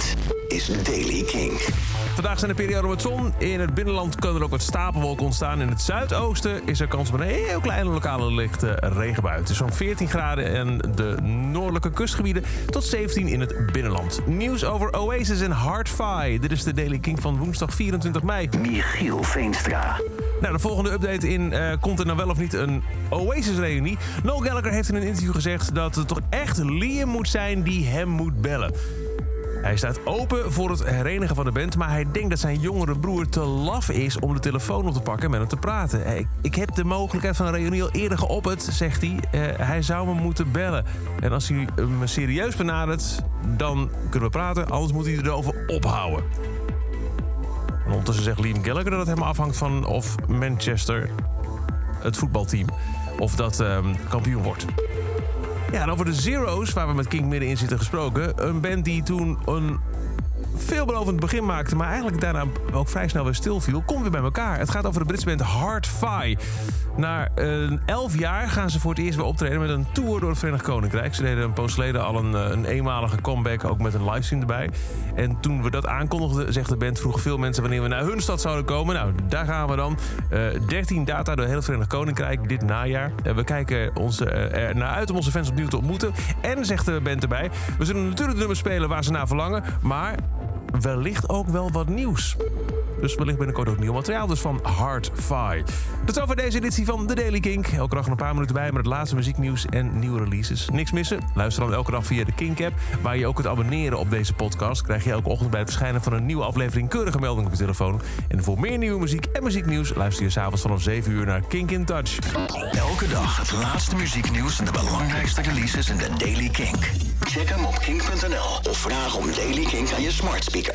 Dit is Daily King. Vandaag zijn er perioden met zon. In het binnenland kunnen er ook wat stapelwolken ontstaan. In het zuidoosten is er kans op een heel kleine lokale lichte regenbui. Het is zo'n 14 graden in de noordelijke kustgebieden tot 17 in het binnenland. Nieuws over Oasis en Hardfi. Dit is de Daily King van woensdag 24 mei. Michiel Veenstra. Nou, de volgende update in eh, komt er nou wel of niet een Oasis-reunie. Noel Gallagher heeft in een interview gezegd dat het toch echt Liam moet zijn die hem moet bellen. Hij staat open voor het herenigen van de band, maar hij denkt dat zijn jongere broer te laf is om de telefoon op te pakken en met hem te praten. Eh, Ik, ik heb de mogelijkheid van een reunie al eerder geopperd, zegt hij. Eh, hij zou me moeten bellen. En als hij me serieus benadert, dan kunnen we praten, anders moet hij erover ophouden. En ondertussen zegt Liam Gallagher dat het helemaal afhangt van of Manchester, het voetbalteam, of dat ehm, kampioen wordt. Ja, en over de Zero's, waar we met King middenin zitten gesproken. Een band die toen een veelbelovend begin maakte, maar eigenlijk daarna ook vrij snel weer stilviel, komt weer bij elkaar. Het gaat over de Britse band Hard Fi. Na een elf jaar gaan ze voor het eerst weer optreden met een tour door het Verenigd Koninkrijk. Ze deden een poos geleden al een, eh, een eenmalige comeback, ook met een livestream erbij. En toen we dat aankondigden, zegt de band, vroegen veel mensen wanneer we naar hun stad zouden komen. Nou, daar gaan we dan. Eh 13 data door heel het Verenigd Koninkrijk dit najaar. Eh, we kijken ons, eh, er naar uit om onze fans opnieuw te ontmoeten. En, zegt de band erbij, we zullen natuurlijk nummers spelen waar ze naar verlangen, maar wellicht ook wel wat nieuws. Dus wellicht binnenkort ook nieuw materiaal dus van Hard Fi. Tot over deze editie van The Daily Kink. Elke dag een paar minuten bij met het laatste muzieknieuws en nieuwe releases. Niks missen? Luister dan elke dag via de Kink-app... waar je ook kunt abonneren op deze podcast. Krijg je elke ochtend bij het verschijnen van een nieuwe aflevering... keurige melding op je telefoon. En voor meer nieuwe muziek en muzieknieuws... luister je s'avonds vanaf 7 uur naar Kink in Touch. Elke dag het laatste muzieknieuws en de belangrijkste releases in de Daily King. Check hem op kink.nl of vraag om Daily King aan je smart.